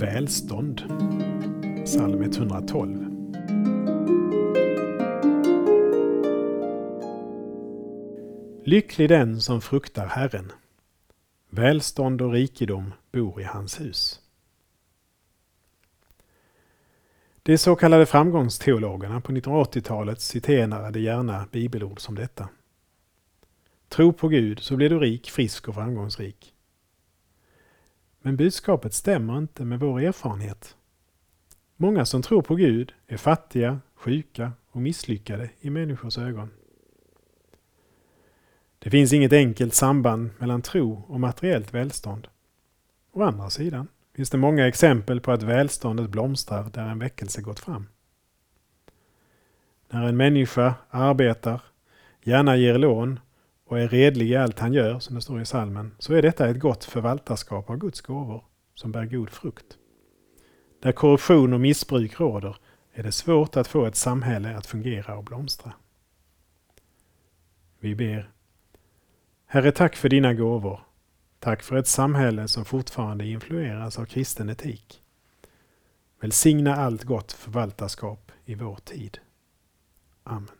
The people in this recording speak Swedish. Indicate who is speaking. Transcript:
Speaker 1: välstånd. Psalm 112. Lycklig den som fruktar Herren. Välstånd och rikedom bor i hans hus. De så kallade framgångsteologerna på 1980-talet citerade gärna bibelord som detta. Tro på Gud så blir du rik, frisk och framgångsrik. Men budskapet stämmer inte med vår erfarenhet. Många som tror på Gud är fattiga, sjuka och misslyckade i människors ögon. Det finns inget enkelt samband mellan tro och materiellt välstånd. Å andra sidan finns det många exempel på att välståndet blomstrar där en väckelse gått fram. När en människa arbetar, gärna ger lån och är redlig i allt han gör, som det står i salmen, så är detta ett gott förvaltarskap av Guds gåvor som bär god frukt. Där korruption och missbruk råder är det svårt att få ett samhälle att fungera och blomstra. Vi ber. Herre, tack för dina gåvor. Tack för ett samhälle som fortfarande influeras av kristen etik. Välsigna allt gott förvaltarskap i vår tid. Amen.